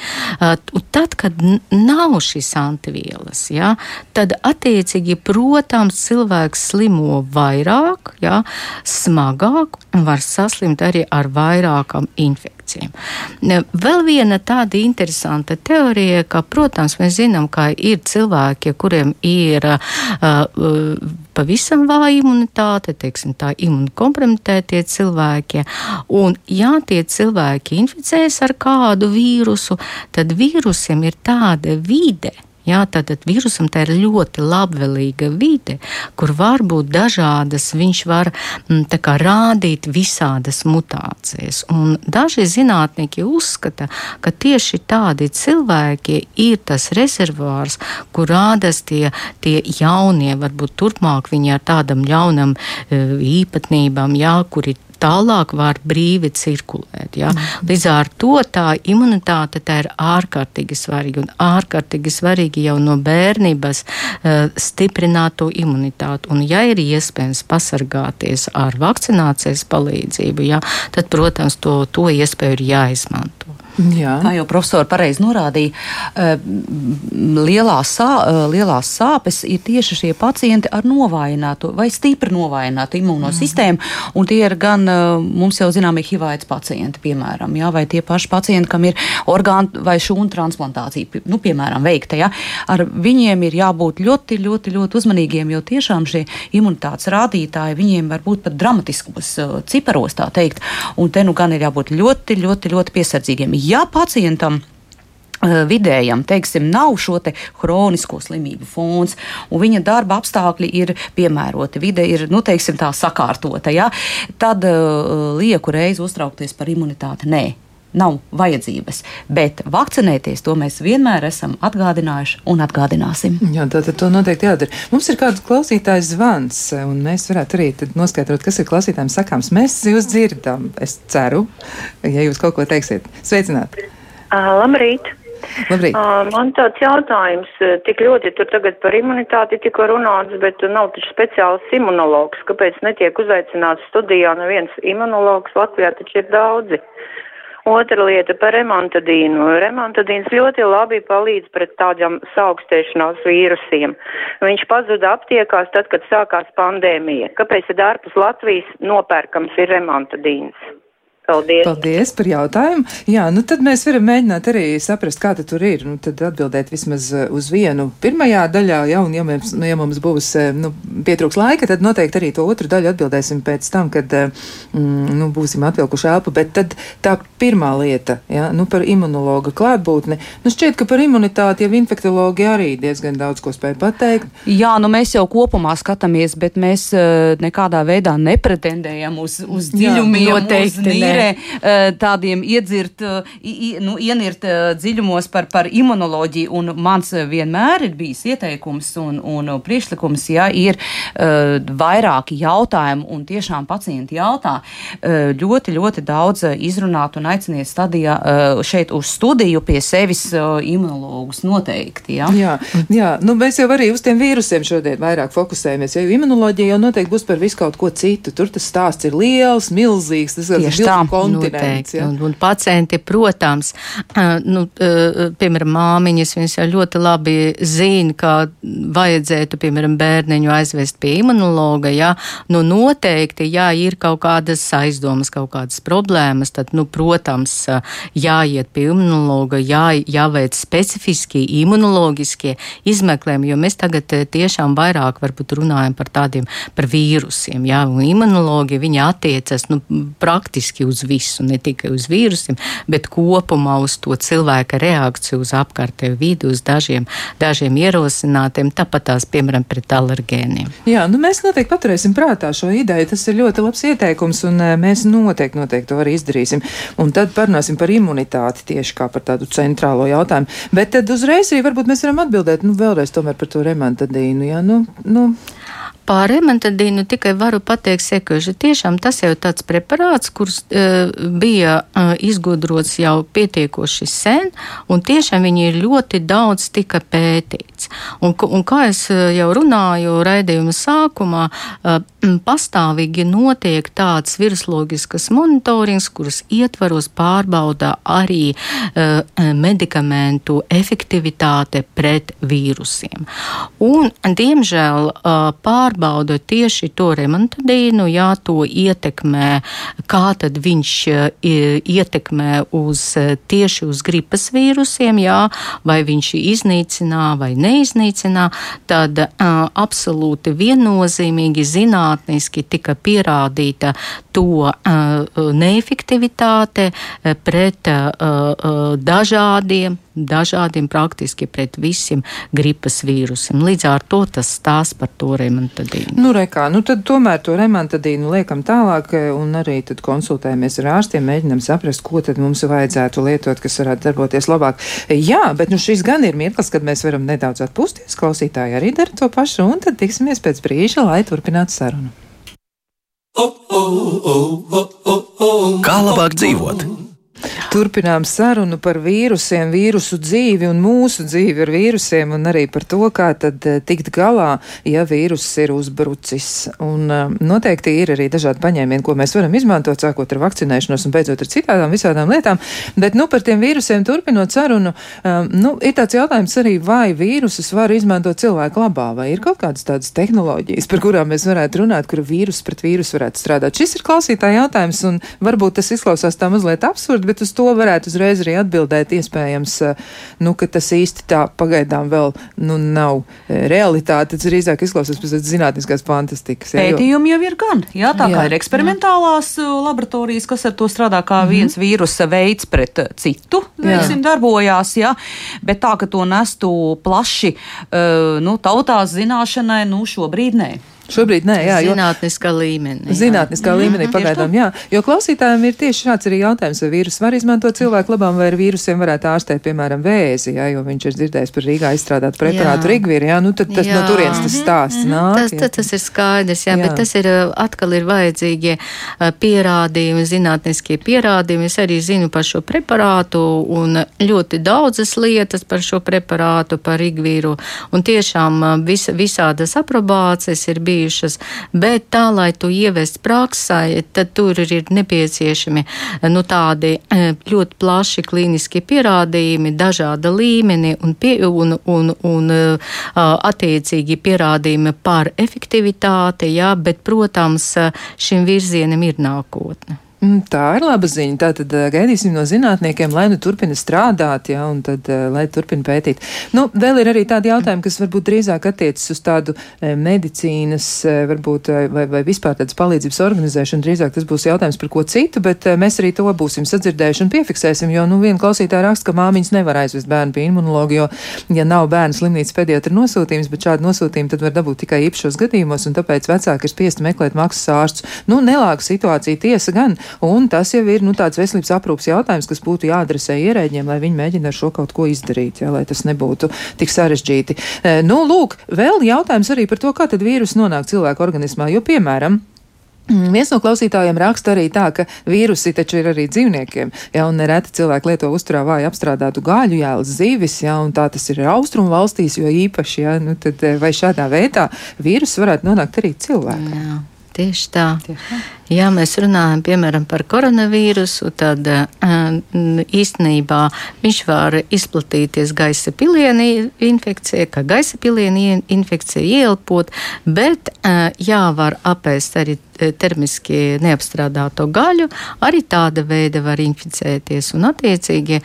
Un tad, kad nav šīs antivielas, ja, tad attiecīgi, protams, cilvēks slimo vairāk, ja, smagāk un var saslimt arī ar vairākām infekcijām infekcijām. Vēl viena tāda interesanta teorija, ka, protams, mēs zinām, ka ir cilvēki, kuriem ir uh, pavisam vāja imunitāte, teiksim, tā imunkompromitētie cilvēki. Un, ja tie cilvēki inficējas ar kādu vīrusu, tad vīrusiem ir tāda vide, Jā, tātad vīrusam tā ir ļoti labvēlīga vide, kur var būt dažādas, viņš var mm, kā, rādīt visādas mutācijas. Un daži zinātnieki uzskata, ka tieši tādi cilvēki ir tas rezervārs, kur rādas tie, tie jaunie, varbūt turpmāk viņi ar tādam jaunam e, īpatnībām, jā, kuri tālāk var brīvi cirkulēt. Ja? Mm. Līdz ar to tā imunitāte tā ir ārkārtīgi svarīga un ārkārtīgi svarīgi jau no bērnības uh, stiprināt to imunitāti. Un, ja ir iespējams pasargāties ar vakcinācijas palīdzību, ja, tad, protams, to, to iespēju ir jāizmanto. Jā. Kā jau profesori pareizi norādīja, eh, lielās, sā, eh, lielās sāpes ir tieši šie pacienti ar novājinātu vai stipri novājinātu imunosistēmu, mm. un tie ir gan eh, mums jau zināmie hivaids pacienti, piemēram, jā, vai tie paši pacienti, kam ir orgānu vai šūnu transplantācija, nu, piemēram, veikta, jā, ar viņiem ir jābūt ļoti, ļoti, ļoti uzmanīgiem, jo tiešām šie imunitātes rādītāji viņiem var būt pat dramatiskos ciparos, tā teikt, un te nu gan ir jābūt ļoti, ļoti, ļoti piesardzīgiem ja pacientam vidējam, teiksim, nav šo te hronisko slimību fons, un viņa darba apstākļi ir piemēroti, vide ir, nu, teiksim, tā sakārtota, ja? tad uh, lieku reizi uztraukties par imunitāti. Nē, nav vajadzības. Bet vakcinēties to mēs vienmēr esam atgādinājuši un atgādināsim. Jā, tātad to noteikti jādara. Mums ir kāds klausītājs zvans, un mēs varētu arī noskaidrot, kas ir klausītājiem sakāms. Mēs jūs dzirdam, es ceru, ja jūs kaut ko teiksiet. Sveicināti! Uh, labrīt! Labrīt. Uh, man tāds jautājums, tik ļoti tur tagad par imunitāti tikko runāts, bet nav taču speciāls imunologs. Kāpēc netiek uzaicināts studijā neviens imunologs? Latvijā taču ir daudzi. Otra lieta par remontadīnu. Remontadīns ļoti labi palīdz pret tādām saaugstēšanās vīrusiem. Viņš pazuda aptiekās tad, kad sākās pandēmija. Kāpēc tad ārpus Latvijas nopērkams ir remontadīns? Paldies. Paldies par jautājumu. Jā, nu tad mēs varam mēģināt arī saprast, kā tur ir. Nu, tad atbildēt vismaz uh, uz vienu pirmajā daļā, ja, un ja mums, ja mums būs uh, nu, pietrūks laika, tad noteikti arī to otru daļu atbildēsim pēc tam, kad uh, mm, nu, būsim atvilkuši elpu. Bet tad tā pirmā lieta, ja, nu, par imunologa klātbūtni. Nu, šķiet, ka par imunitāti jau infektologi arī diezgan daudz ko spēj pateikt. Jā, nu mēs jau kopumā skatāmies, bet mēs nekādā veidā nepretendējam uz, uz dziļumiem. Jā, noteikti, uz vērē eh, tādiem iedzirt, nu, ienirt eh, dziļumos par, par imunoloģiju. Un mans vienmēr ir bijis ieteikums un, un priekšlikums, ja ir vairāki jautājumi un tiešām pacienti jautā, ļoti, ļoti daudz izrunāt un aiciniet stadijā šeit uz studiju pie sevis imunologus noteikti. Ja? Jā, jā, nu mēs jau arī uz tiem vīrusiem šodien vairāk fokusējamies, jo imunoloģija jau noteikti būs par visu kaut ko citu. Tur tas stāsts ir liels, milzīgs, tas ir kontinents. Ja? Un, un pacienti, protams, nu, piemēram, māmiņas, viņas jau ļoti labi zina, kā vajadzētu, piemēram, bērniņu aizvest pie imunologa, ja, nu, noteikti, ja ir kaut kādas aizdomas, kaut kādas problēmas, tad, nu, protams, jāiet pie imunologa, jā, jāveic specifiski imunologiskie izmeklējumi, jo mēs tagad tiešām vairāk varbūt runājam par tādiem, par vīrusiem, jā, un imunologi, viņi attiecas, nu, praktiski uz uz visu, ne tikai uz vīrusiem, bet kopumā uz to cilvēka reakciju uz apkārtējo vidi, uz dažiem, dažiem ierosinātiem, tāpat tās, piemēram, pret alergēniem. Jā, nu mēs noteikti paturēsim prātā šo ideju. Tas ir ļoti labs ieteikums, un eh, mēs noteikti, noteikti to arī izdarīsim. Un tad parunāsim par imunitāti tieši kā par tādu centrālo jautājumu. Bet tad uzreiz arī varbūt mēs varam atbildēt, nu, vēlreiz tomēr par to remantadīnu. Jā, nu, nu. Par ementadīnu tikai varu pateikt sekojuši. Tiešām tas jau tāds preparāts, kurš uh, bija uh, izgudrots jau pietiekoši sen, un tiešām viņi ir ļoti daudz tika pētīts. Un, un kā es jau runāju raidījuma sākumā, uh, pastāvīgi notiek tāds virslogiskas monitorings, kuras ietvaros pārbauda arī uh, medikamentu efektivitāte pret vīrusiem. Un, diemžēl, uh, pār pārbauda tieši to remontadīnu, jā, to ietekmē, kā tad viņš e, ietekmē uz tieši uz gripas vīrusiem, jā, vai viņš iznīcinā vai neiznīcinā, tad uh, absolūti viennozīmīgi zinātniski tika pierādīta to neefektivitāte pret dažādiem dažādiem praktiski pret visiem gripas vīrusiem. Līdz ar to tas stāsta par to remantadīnu. Nu, rekā, nu tad tomēr to remantadīnu liekam tālāk e, un arī tad konsultējamies ar ārstiem, mēģinam saprast, ko tad mums vajadzētu lietot, kas varētu darboties labāk. Jā, bet nu šis gan ir mirklis, kad mēs varam nedaudz atpūsties, klausītāji arī dara to pašu, un tad tiksimies pēc brīža, lai turpinātu sarunu. Kā labāk dzīvot? Turpinām sarunu par vīrusiem, vīrusu dzīvi un mūsu dzīvi ar vīrusiem, un arī par to, kā tad eh, tikt galā, ja vīruss ir uzbrucis. Un um, noteikti ir arī dažādi paņēmieni, ko mēs varam izmantot, sākot ar vakcinēšanos un beidzot ar citādām visādām lietām. Bet, nu, par tiem vīrusiem turpinot sarunu, um, nu, ir tāds jautājums arī, vai vīrusus var izmantot cilvēku labā, vai ir kaut kādas tādas tehnoloģijas, par kurām mēs varētu runāt, kura vīrus pret vīrusu varētu strādāt. Šis ir klausītāja jautājums, un varbūt tas izklausās tā mazliet absurdi, bet uz to varētu uzreiz arī atbildēt. Iespējams, nu, ka tas īsti tā pagaidām vēl nu, nav realitāte. Tas drīzāk izklausās pēc zinātniskās fantastikas. Jā, Pētījumi jau ir gan. Jā, tā jā. kā ir eksperimentālās jā. laboratorijas, kas ar to strādā kā mm -hmm. viens vīrusa veids pret citu, veiksim, darbojās. Jā. Bet tā, ka to nestu plaši nu, tautās zināšanai, nu šobrīd nē. Šobrīd nē, jā. Jo, zinātniskā līmenī. Zinātniskā jā. līmenī mm -hmm. pagaidām, jā. Jo klausītājiem ir tieši šāds arī jautājums, vai vīrus var izmantot cilvēku labām, vai ar vīrusiem varētu ārstēt, piemēram, vēzi, jā, jo viņš ir dzirdējis par Rīgā izstrādātu preparātu Rigvīru, jā, nu tad tas jā. no turienes tas stāsts mm -hmm. nāk. Tas, tas, tas ir skaidrs, jā, jā, bet tas ir atkal ir vajadzīgie pierādījumi, zinātniskie pierādījumi. Es arī zinu par šo preparātu un ļoti daudzas lietas par šo preparātu, par Rigvīru, un tiešām vis, visādas aprobācijas ir bijušas bijušas, bet tā, lai to ievest praksē, tad tur ir nepieciešami nu, tādi e, ļoti plaši klīniskie pierādījumi, dažāda līmeni un, pie, un, un, un e, attiecīgi pierādījumi par efektivitāti, jā, bet, protams, šim virzienam ir nākotne. Mm, tā ir laba ziņa. Tātad gaidīsim no zinātniekiem, lai nu turpina strādāt, ja, un tad, lai turpina pētīt. Nu, vēl ir arī tādi jautājumi, kas varbūt drīzāk attiecas uz tādu medicīnas, varbūt, vai, vai vispār tādas palīdzības organizēšanu. Drīzāk tas būs jautājums par ko citu, bet mēs arī to būsim sadzirdējuši un piefiksēsim, jo, nu, viena klausītāja raksta, ka māmiņas nevar aizvest bērnu pie imunologa, jo, ja nav bērnu slimnīcas pediatra nosūtījums, bet šādu nosūtījumu tad var dabūt tikai īpašos gadījumos, un tāpēc vecāki ir spiesti meklēt maksas ārstus. Nu, nelāga situācija tiesa gan. Un tas jau ir nu, tāds veselības aprūpas jautājums, kas būtu jāadresē ierēģiem, lai viņi mēģina ar šo kaut ko izdarīt, ja, lai tas nebūtu tik sarežģīti. E, nu, lūk, vēl jautājums arī par to, kā tad vīrus nonāk cilvēku organismā, jo, piemēram, mm, Viens no klausītājiem raksta arī tā, ka vīrusi taču ir arī dzīvniekiem, ja, un nereti cilvēki lieto uzturā vāju apstrādātu gāļu, jēlas zivis, ja, un tā tas ir austrumu valstīs, jo īpaši, ja, nu tad e, vai šādā veidā vīrus varētu nonākt arī cilvēkam. Jā. Tieši tā. Tieši tā. Ja mēs runājam piemēram par koronavīrusu, tad īstenībā viņš var izplatīties gaisa pilieni infekcija, kā gaisa pilieni infekcija ieelpot, bet jā, var apēst arī termiski neapstrādāto gaļu, arī tāda veida var inficēties. Un, attiecīgi,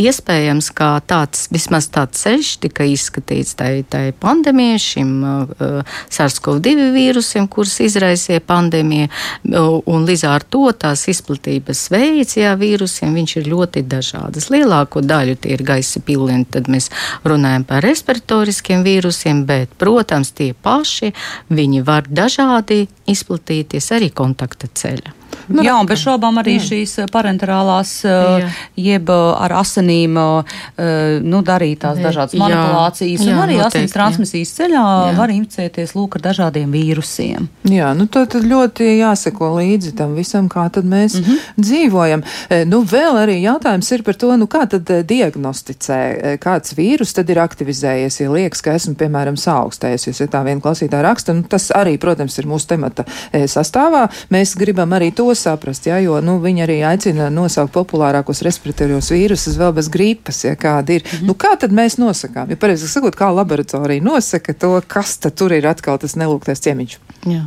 iespējams, ka tāds, vismaz tāds ceļš tika izskatīts tai, tai pandēmijai, šim uh, SARS-CoV-2 vīrusiem, kurus izraisīja pandēmija, un līdz ar to tās izplatības veids, jā, vīrusiem, viņš ir ļoti dažādas. Lielāko daļu tie ir gaisa pilni, tad mēs runājam par respiratoriskiem vīrusiem, bet, protams, tie paši, viņi var dažādi izplatīties arī kontakta ceļa. Nu, jā, un bez šaubām arī jā. šīs eh, parenterālās, eh, jā. jeb eh, ar asinīm nu, darītās dažādas jā. manipulācijas, jā, un arī noteikti, asins transmisijas ceļā jā. var inficēties lūk ar dažādiem vīrusiem. Jā, nu tad ļoti jāseko līdzi tam visam, kā tad mēs mm -hmm. dzīvojam. Nu, vēl arī jautājums ir par to, nu kā tad diagnosticē, kāds vīrus tad ir aktivizējies, ja liekas, ka esmu, piemēram, saaugstējusies, ja tā viena klausītāja raksta, nu tas arī, protams, ir mūsu temata sastāvā. Mēs gribam arī to saprast, ja, jo nu, viņi arī aicina nosaukt populārākos respiratorījos vīrusus vēl bez gripas, ja kāda ir. Mm -hmm. nu, kā tad mēs nosakām? Ja pareizi sakot, kā laboratorija nosaka to, kas tad tur ir atkal tas nelūgtais ciemiņš? Jā.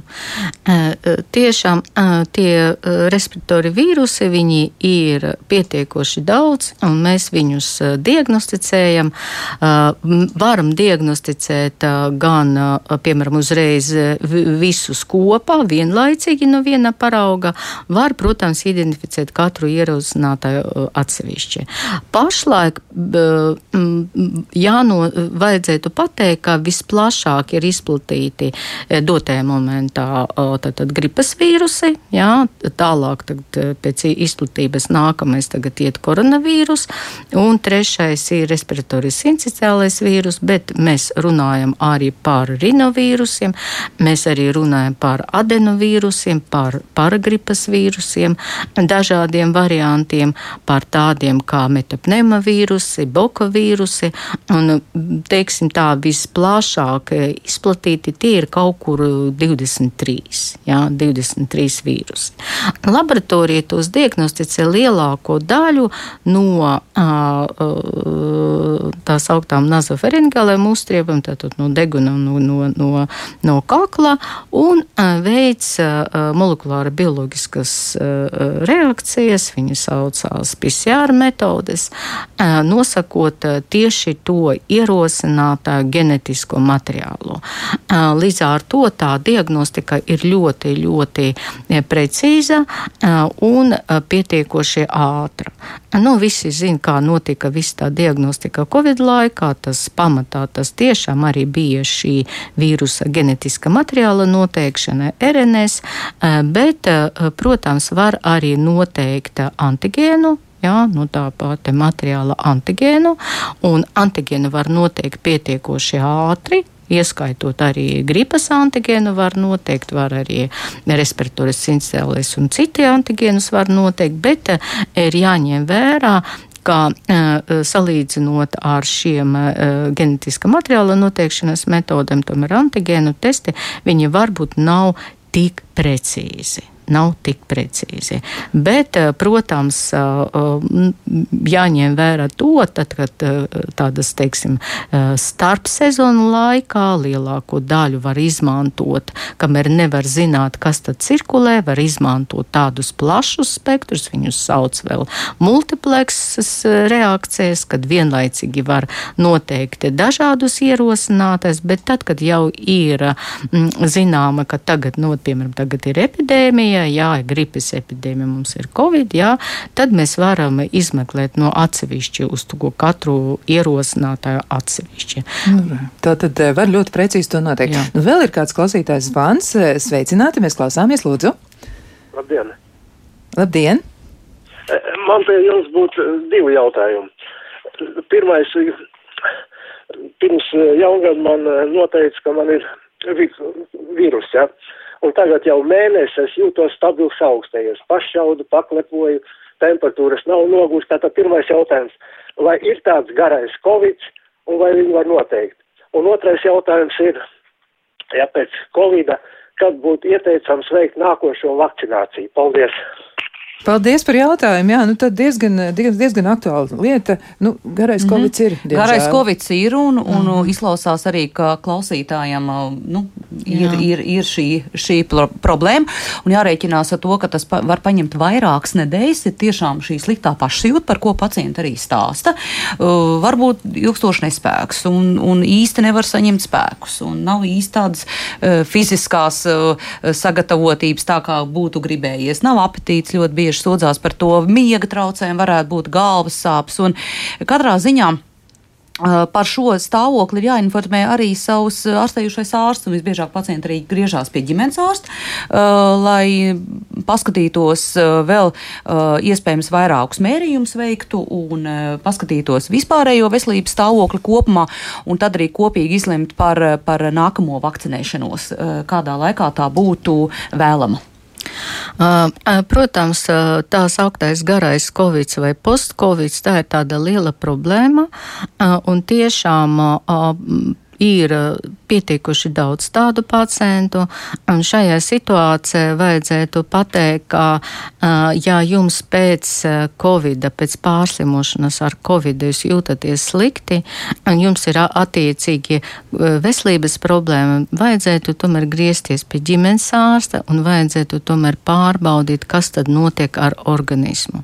Tiešām tie respiratori vīrusi, viņi ir pietiekoši daudz, un mēs viņus diagnosticējam. Varam diagnosticēt gan, piemēram, uzreiz visus kopā, vienlaicīgi no viena parauga, var, protams, identificēt katru ierosinātāju atsevišķi. Pašlaik jāno, vajadzētu pateikt, ka visplašāk ir izplatīti dotajā momentā tad, tad gripas vīrusi, jā, tālāk tad, pēc izplatības nākamais tagad iet koronavīrus, un trešais ir respiratoris sinciciālais vīrus, bet mēs runājam arī par rinovīrusiem, mēs arī runājam par adenovīrusiem, par paragripas gripas vīrusiem, dažādiem variantiem, par tādiem kā metapneumavīrusi, boka vīrusi, un, teiksim tā, visplašāk izplatīti tie ir kaut kur 23, jā, 23 vīrusi. Laboratorija tos diagnosticē lielāko daļu no tā sauktām nazoferingālēm uztriebam, tātad no deguna no, no, no, no kakla, un veids molekulāra bioloģiska ķīmiskas uh, reakcijas, viņi saucās PCR metodes, uh, nosakot tieši to ierosinātā genetisko materiālu. Līdz ar to tā diagnostika ir ļoti, ļoti precīza un pietiekoši ātra. Nu, visi zina, kā notika viss tā diagnostika Covid laikā. Tas pamatā tas tiešām arī bija šī vīrusa genetiska materiāla noteikšana, RNS, eh, bet, eh, protams, var arī noteikt antigēnu Jā, nu tā pati materiāla antigēnu, antigēnu var noteikt pietiekoši ātri, ieskaitot arī gripas antigēnu, var noteikt, var arī respiratoris sincēlis un citi antigēnus var noteikt, bet eh, ir jāņem vērā, ka uh, salīdzinot ar šiem uh, genetiska materiāla noteikšanas metodēm, tomēr antigēnu testi, viņi varbūt nav tik precīzi nav tik precīzi. Bet, eh, protams, eh, eh, jāņem vērā to, tad, kad tādas, teiksim, starpsezonu laikā lielāko daļu var izmantot, kamēr nevar zināt, kas tad cirkulē, var izmantot tādus plašus spektrus, viņus sauc vēl multipleksas reakcijas, kad vienlaicīgi var noteikt dažādus ierosinātais, bet tad, kad jau ir zināma, ka tagad, nu, piemēram, tagad ir epidēmija, epidēmijai, jā, gripas epidēmija, mums ir covid, jā, tad mēs varam izmeklēt no atsevišķi uz to katru ierosinātāju atsevišķi. Nu, tā tad eh, var ļoti precīzi to noteikt. Jā. Nu, vēl ir kāds klausītājs zvans. Eh, sveicināti, mēs klausāmies, lūdzu. Labdien! Labdien! Eh, man pie jums būtu divi jautājumi. Pirmais, pirms jaungad man noteica, ka man ir vīrus, jā. Ja? Un tagad jau mēnesi es jūtos stabils augstējies, pašaudu, paklepoju, temperatūras nav nogūst. Tātad pirmais jautājums, vai ir tāds garais covid un vai viņu var noteikt? Un otrais jautājums ir, ja pēc covida, kad būtu ieteicams veikt nākošo vakcināciju? Paldies! Paldies par jautājumu. Jā, nu tad diezgan, diezgan, diezgan aktuāla lieta. Nu, garais mm -hmm. covid ir. Diemžēl. Garais covid ir un, un mm -hmm. izklausās arī, ka klausītājiem nu, ir, Jā. ir, ir šī, šī problēma. Un jārēķinās ar to, ka tas pa, var paņemt vairākas nedēļas. Ir tiešām šī sliktā pašsajūta, par ko pacienti arī stāsta. Uh, varbūt ilgstoši nespēks un, un īsti nevar saņemt spēkus. Un nav īsti tādas uh, fiziskās uh, sagatavotības tā, kā būtu gribējies. Nav apetīts ļoti bieži bieži sūdzās par to miega traucējumu, varētu būt galvas sāpes. Un katrā ziņā Par šo stāvokli ir jāinformē arī savs ārstējušais ārsts, un visbiežāk pacienti arī griežās pie ģimenes ārsta, lai paskatītos vēl iespējams vairākus mērījumus veiktu un paskatītos vispārējo veselības stāvokli kopumā, un tad arī kopīgi izlemt par, par nākamo vakcinēšanos, kādā laikā tā būtu vēlama. Protams, tās augtais garais covid vai post-covid, tā ir tāda liela problēma, un tiešām ir eh, pietiekuši daudz tādu pacientu. Šajā situācijā vajadzētu pateikt, ka, eh, ja jums pēc eh, covid, pēc pārslimošanas ar covid jūs jūtaties slikti, jums ir attiecīgi veselības problēma, vajadzētu tomēr griezties pie ģimenes ārsta un vajadzētu tomēr pārbaudīt, kas tad notiek ar organismu.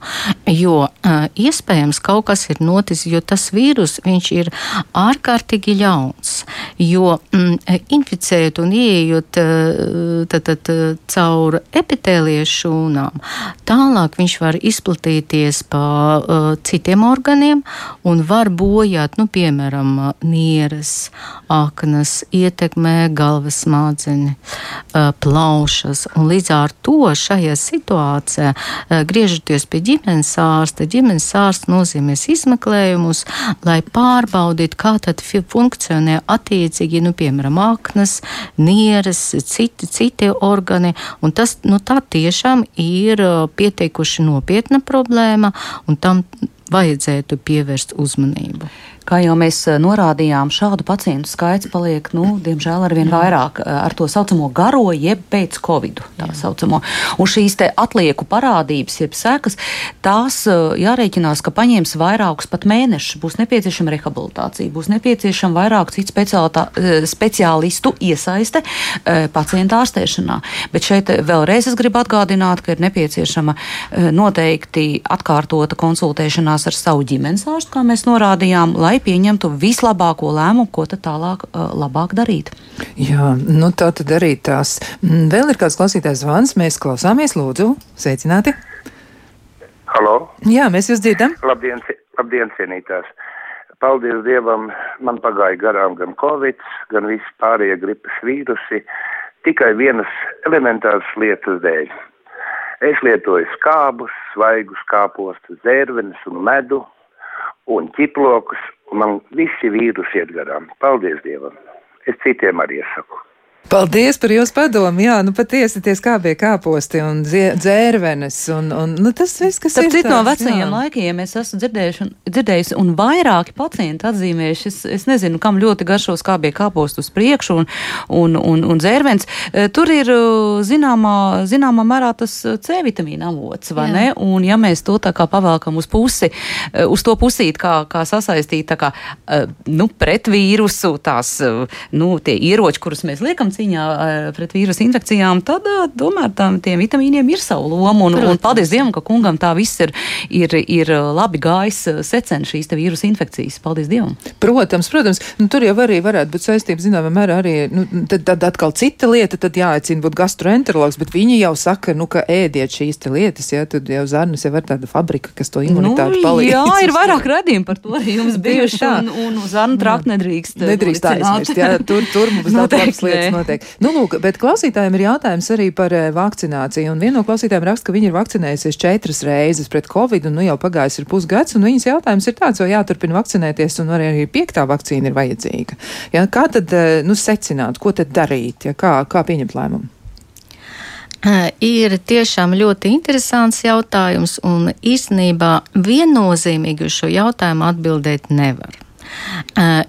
Jo iespējams kaut kas ir noticis, jo tas vīrus, viņš ir ārkārtīgi ļauns jo mm, inficējot un ieejot eh, tad, tad, eh, caur epitēlijas šūnām, tālāk viņš var izplatīties pa uh, citiem organiem un var bojāt, nu, piemēram, nieres, aknas, ietekmē galvas smadzenes, plaušas. Un līdz ar to šajā situācijā, griežoties pie ģimenes ārsta, ģimenes ārsta nozīmēs izmeklējumus, lai pārbaudītu, kā tad funkcionē attiecīgi, nu, piemēram, aknas, nieres, citi, citi organi, un tas, nu, tā tiešām ir uh, pietiekuši nopietna problēma, un tam vajadzētu pievērst uzmanību. Kā jau mēs eh, norādījām, šādu pacientu skaits paliek, nu, diemžēl, ar vien vairāk eh, ar to saucamo garo, jeb pēc covid. Saucamo. Un šīs atlieku parādības, jeb sekas, tās jārēķinās, ka paņems vairākus pat mēnešus. Būs nepieciešama rehabilitācija, būs nepieciešama vairāk citu speciālistu iesaiste pacienta ārstēšanā. Bet šeit vēlreiz es gribu atgādināt, ka ir nepieciešama noteikti atkārtota konsultēšanās ar savu ģimenes ārstu, kā mēs norādījām, lai pieņemtu vislabāko lēmumu, ko tad tālāk uh, labāk darīt. Jā, nu tā tad arī tās. Mm, vēl ir kāds klausītājs zvans, mēs klausāmies, lūdzu, sveicināti. Halo? Jā, mēs jūs dzirdam. Labdien, labdien cienītās. Paldies Dievam, man pagāja garām gan covid, gan visi pārējie gripas vīrusi, tikai vienas elementāras lietas dēļ. Es lietoju skābus, svaigus kāpostus, zērvenes un medu un ķiplokus, un man visi vīrusi iet garām. Paldies Dievam! Es citiem arī saku. Paldies par jūsu padomu. Jā, nu patiesi tie skābie kāposti un dzērvenes. Un, un, nu, tas viss, kas Starp ir. Citu no vecajiem jā. laikiem es esmu dzirdējuši, un, dzirdējusi, un vairāki pacienti atzīmējuši, es, es nezinu, kam ļoti garšo skābie kāposti uz priekšu un, un, un, un dzērvenes. E, tur ir zināmā, zināmā mērā tas C vitamīna avots, vai jā. ne? Un ja mēs to tā kā pavēlkam uz pusi, uz to pusīt, kā, kā sasaistīt, tā kā, nu, pret vīrusu, tās, nu, tie ieroči, kurus mēs liekam cīņā pret vīrusu infekcijām, tad tomēr tam, tiem vitamīniem ir savu lomu. Un, Protams. un paldies Dievam, ka kungam tā viss ir, ir, ir labi gājis secen šīs vīrusu infekcijas. Paldies Dievam! Protams, protams. Nu, tur jau arī varētu būt saistība, zināmā mērā, arī nu, tad, tad atkal cita lieta, tad jāaicina būt gastroenterologs, bet viņi jau saka, nu, ka ēdiet šīs lietas, ja tad jau zarnas jau ir tāda fabrika, kas to imunitāti nu, palīdz. Jā, ir vairāk redījumi par to arī jums bijuši, un, un uz zarnu trakt nedrīkst. Nedrīkst aizmirst, jā, tur, tur mums daudz labas lietas notiek. Nu, lūk, bet klausītājiem ir jautājums arī par uh, vakcināciju. Un viena no klausītājiem raksta, ka viņi ir vakcinējusies četras reizes pret covid, un nu jau pagājis ir pusgads, un viņas jautājums ir tāds, vai jāturpina vakcinēties, un arī piektā vakcīna ir vajadzīga. Ja, kā tad uh, nu, secināt, ko tad darīt, ja, kā, kā pieņemt lēmumu? Ir tiešām ļoti interesants jautājums, un īstenībā viennozīmīgi uz šo jautājumu atbildēt nevar.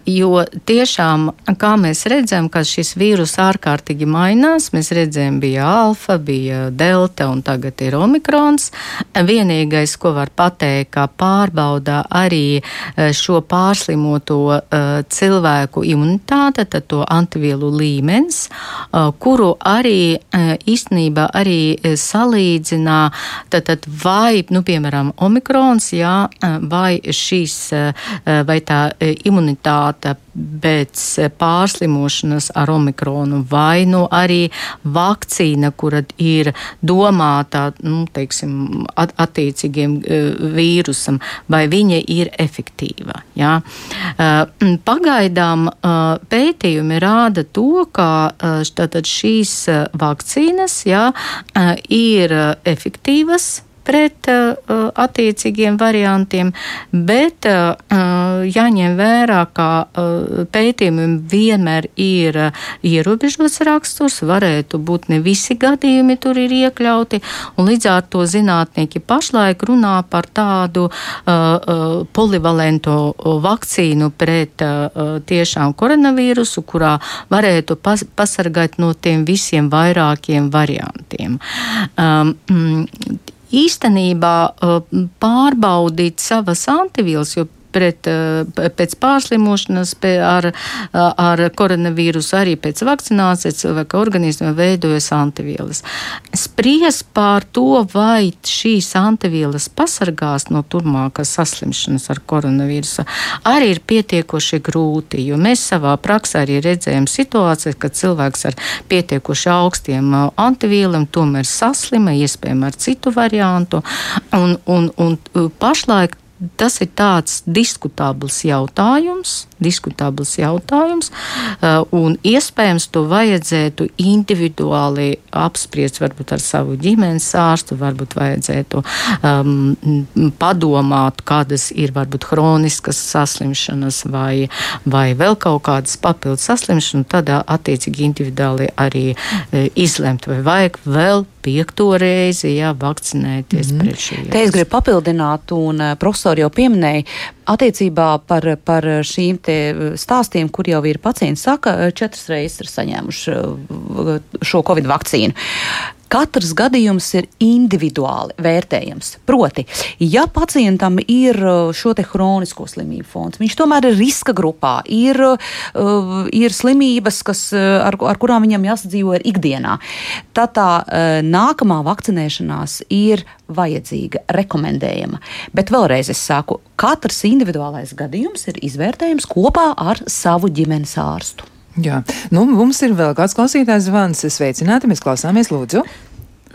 Jo tiešām, kā mēs redzam, ka šis vīrus ārkārtīgi mainās, mēs redzējām, bija alfa, bija delta un tagad ir omikrons. Vienīgais, ko var pateikt, kā pārbaudā arī šo pārslimoto cilvēku imunitāte, tad to antivielu līmenis, kuru arī īstenībā arī salīdzinā, tad, tad vai, nu, piemēram, omikrons, jā, vai šīs, vai tā imunitāte pēc pārslimošanas ar omikronu, vai nu arī vakcīna, kura ir domāta nu, teiksim, at, attiecīgiem e, vīrusam, vai viņa ir efektīva. Ja? E, pagaidām e, pētījumi rāda to, ka šīs vakcīnas ja, ir efektīvas pret uh, attiecīgiem variantiem, bet uh, jāņem vērā, ka uh, pētījumiem vienmēr ir uh, ierobežots raksturs, varētu būt ne visi gadījumi tur ir iekļauti, un līdz ar to zinātnieki pašlaik runā par tādu uh, uh, polivalento vakcīnu pret uh, tiešām koronavīrusu, kurā varētu pas pasargāt no tiem visiem vairākiem variantiem. Um, īstenībā uh, pārbaudīt savas antivielas, jo pret, eh, pēc pārslimošanas ar, eh, ar koronavīrusu, arī pēc vakcinācijas cilvēka organismā veidojas antivielas. Spries pār to, vai šīs antivielas pasargās no turmākas saslimšanas ar koronavīrusu, arī ir pietiekoši grūti, jo mēs savā praksē arī redzējām situācijas, kad cilvēks ar pietiekoši augstiem eh, antivieliem tomēr saslima, iespējams ar citu variantu, un, un, un pašlaik tas ir tāds diskutabls jautājums, diskutabls jautājums, uh, un iespējams to vajadzētu individuāli apspriest varbūt ar savu ģimenes ārstu, varbūt vajadzētu um, padomāt, kādas ir varbūt hroniskas saslimšanas vai, vai vēl kaut kādas papildus saslimšanas, un tad attiecīgi individuāli arī uh, izlemt, vai vajag vēl piekto reizi jā, vakcinēties mm -hmm. pret šī. Te es gribu papildināt, un uh, profesori jau pieminēja, attiecībā par, par šīm stāstiem, kur jau ir pacienti saka, četras reizes ir saņēmuši šo covid vakcīnu. Katrs gadījums ir individuāli vērtējams. Proti, ja pacientam ir uh, šo hronisko slimību fons, viņš tomēr ir riska grupā, ir, uh, ir slimības, kas, uh, ar, ar kurām viņam jāsadzīvo ir ikdienā, tad tā nākamā vakcinēšanās ir vajadzīga, rekomendējama. Bet vēlreiz es saku, katrs individuālais gadījums ir izvērtējams kopā ar savu ģimenes ārstu. Jā, nu, mums ir vēl kāds klausītājs zvans. Sveicināti, mēs klausāmies, lūdzu.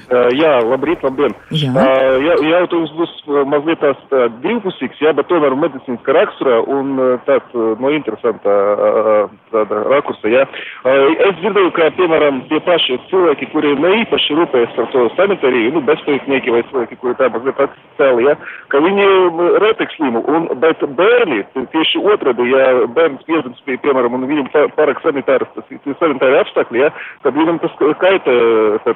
Uh, jā, labrīt, labdien. Jā. Uh, jā, jautājums būs mazliet tās tā, divpusīgs, jā, bet tomēr medicīniskā rakstura un tāds no interesanta tāda rakursa, jā. Uh, es dzirdēju, ka, piemēram, tie paši cilvēki, kuri ne īpaši rūpējas par to sanitāriju, nu, bezpajumtnieki vai cilvēki, kuri tā mazliet atcēli, jā, ka viņi retek slimu, un, bet bērni, tieši otrādi, ja bērns piedzims, pie, piemēram, un viņam pārāk sanitāri, sanitāri apstākļi, jā, tad viņam tas kaita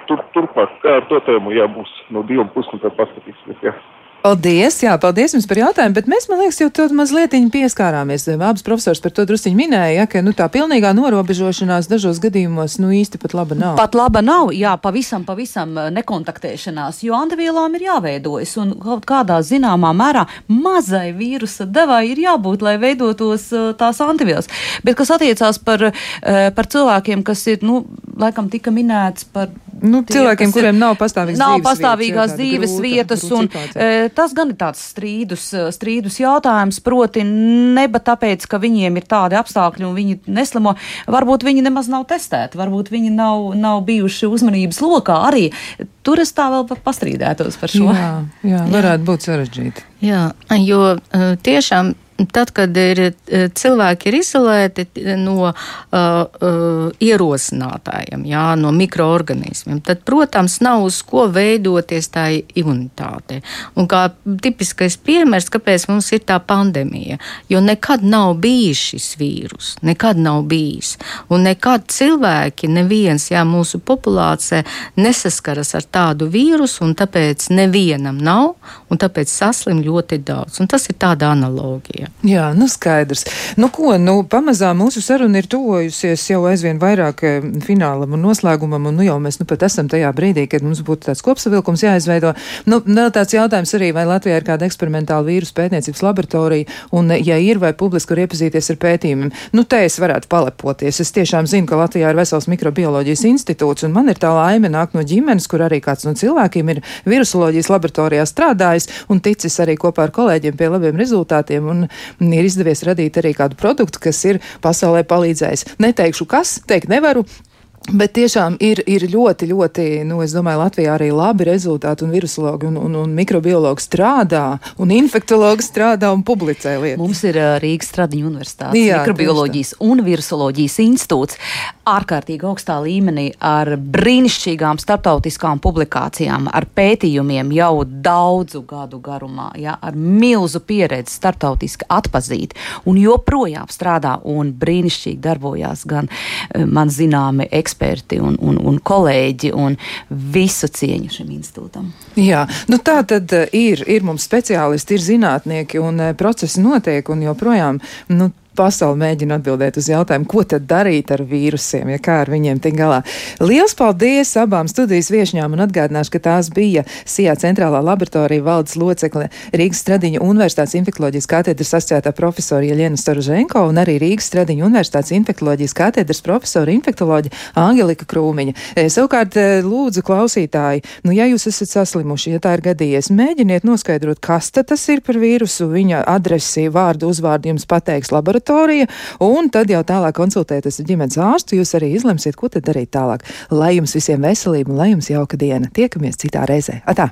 tur, turpmāk. Kā ar to tēmu jābūs no divām pusēm, tad paskatīsimies. Jā. Paldies, jā, paldies jums par jautājumu, bet mēs, man liekas, jau tur mazliet pieskārāmies. Abas profesors par to drusciņi minēja, ja, ka nu, tā pilnīgā norobežošanās dažos gadījumos nu, īsti pat laba nav. Pat laba nav, jā, pavisam, pavisam eh, nekontaktēšanās, jo antivielām ir jāveidojas un kaut kādā zināmā mērā mazai vīrusa devai ir jābūt, lai veidotos eh, tās antivielas. Bet kas attiecās par, eh, par cilvēkiem, kas ir, nu, laikam tika minēts par Nu, tie, cilvēkiem, kuriem ir, nav pastāvīgas nav dzīves pastāvīgās vietas, dzīves grūta, vietas, grūta un situācija. e, tas gan ir tāds strīdus, e, strīdus jautājums, proti neba tāpēc, ka viņiem ir tādi apstākļi un viņi neslimo, varbūt viņi nemaz nav testēti, varbūt viņi nav, nav bijuši uzmanības lokā arī. Tur es tā vēl pastrīdētos par šo. Jā, jā varētu jā. būt sarežģīti. Jā, jo e, tiešām tad, kad ir, eh, cilvēki ir izolēti no uh, uh, ierosinātājiem, jā, no mikroorganismiem, tad, protams, nav uz ko veidoties tā imunitāte. Un kā tipiskais piemērs, kāpēc mums ir tā pandēmija, jo nekad nav bijis šis vīrus, nekad nav bijis. Un nekad cilvēki, neviens, jā, mūsu populācija nesaskaras ar tādu vīrusu, un tāpēc nevienam nav, un tāpēc saslim ļoti daudz. Un tas ir tāda analogija. Jā, nu skaidrs. Nu ko, nu pamazām mūsu saruna ir tuvojusies jau aizvien vairāk eh, finālam un noslēgumam, un nu jau mēs nu pat esam tajā brīdī, kad mums būtu tāds kopsavilkums jāizveido. Nu, vēl tāds jautājums arī, vai Latvijā ir kāda eksperimentāla vīrusu pētniecības laboratorija, un ja ir, vai publiski var iepazīties ar pētījumiem. Nu, te es varētu palepoties. Es tiešām zinu, ka Latvijā ir vesels mikrobioloģijas institūts, un man ir tā laime nākt no ģimenes, kur arī kāds no cilvēkiem ir virusoloģijas laboratorijā strādājis un ticis arī kopā ar kolēģiem pie labiem rezultātiem. Un, ir izdevies radīt arī kādu produktu, kas ir pasaulē palīdzējis. Neteikšu, kas, teikt nevaru, Bet tiešām ir, ir ļoti, ļoti, nu, es domāju, Latvijā arī labi rezultāti, un virusologi un, un, un mikrobiologi strādā, un infektologi strādā un publicē lietas. Mums ir Rīgas Stradiņu universitātes Jā, mikrobioloģijas un virusoloģijas institūts ārkārtīgi augstā līmenī ar brīnišķīgām starptautiskām publikācijām, ar pētījumiem jau daudzu gadu garumā, ja, ar milzu pieredzi starptautiski atpazīt, un joprojām strādā un brīnišķīgi darbojās gan man zināmi eksperti eksperti un, un, un kolēģi un visu cieņu šim institūtam. Jā, nu tā tad eh, ir, ir mums speciālisti, ir zinātnieki un eh, procesi notiek un joprojām, nu, pasauli mēģina atbildēt uz jautājumu, ko tad darīt ar vīrusiem, ja kā ar viņiem tik galā. Liels paldies abām studijas viešņām un atgādināšu, ka tās bija SIA centrālā laboratorija valdes locekle Rīgas Stradiņa Universitātes infektuoloģijas katedras asociētā profesora Jeļena Staruženko un arī Rīgas Stradiņa Universitātes infektuoloģijas katedras profesora infektuoloģa Angelika Krūmiņa. E, savukārt, e, lūdzu, klausītāji, nu, ja jūs esat saslimuši, ja tā ir gadījies, mēģiniet noskaidrot, kas tas ir par vīrusu, viņa adresi, vārdu, uzvārdu jums pateiks laboratorija laboratorija, un tad jau tālāk konsultēties ar ģimenes ārstu, jūs arī izlemsiet, ko tad darīt tālāk. Lai jums visiem veselība un lai jums jauka diena. Tiekamies citā reizē. Atā!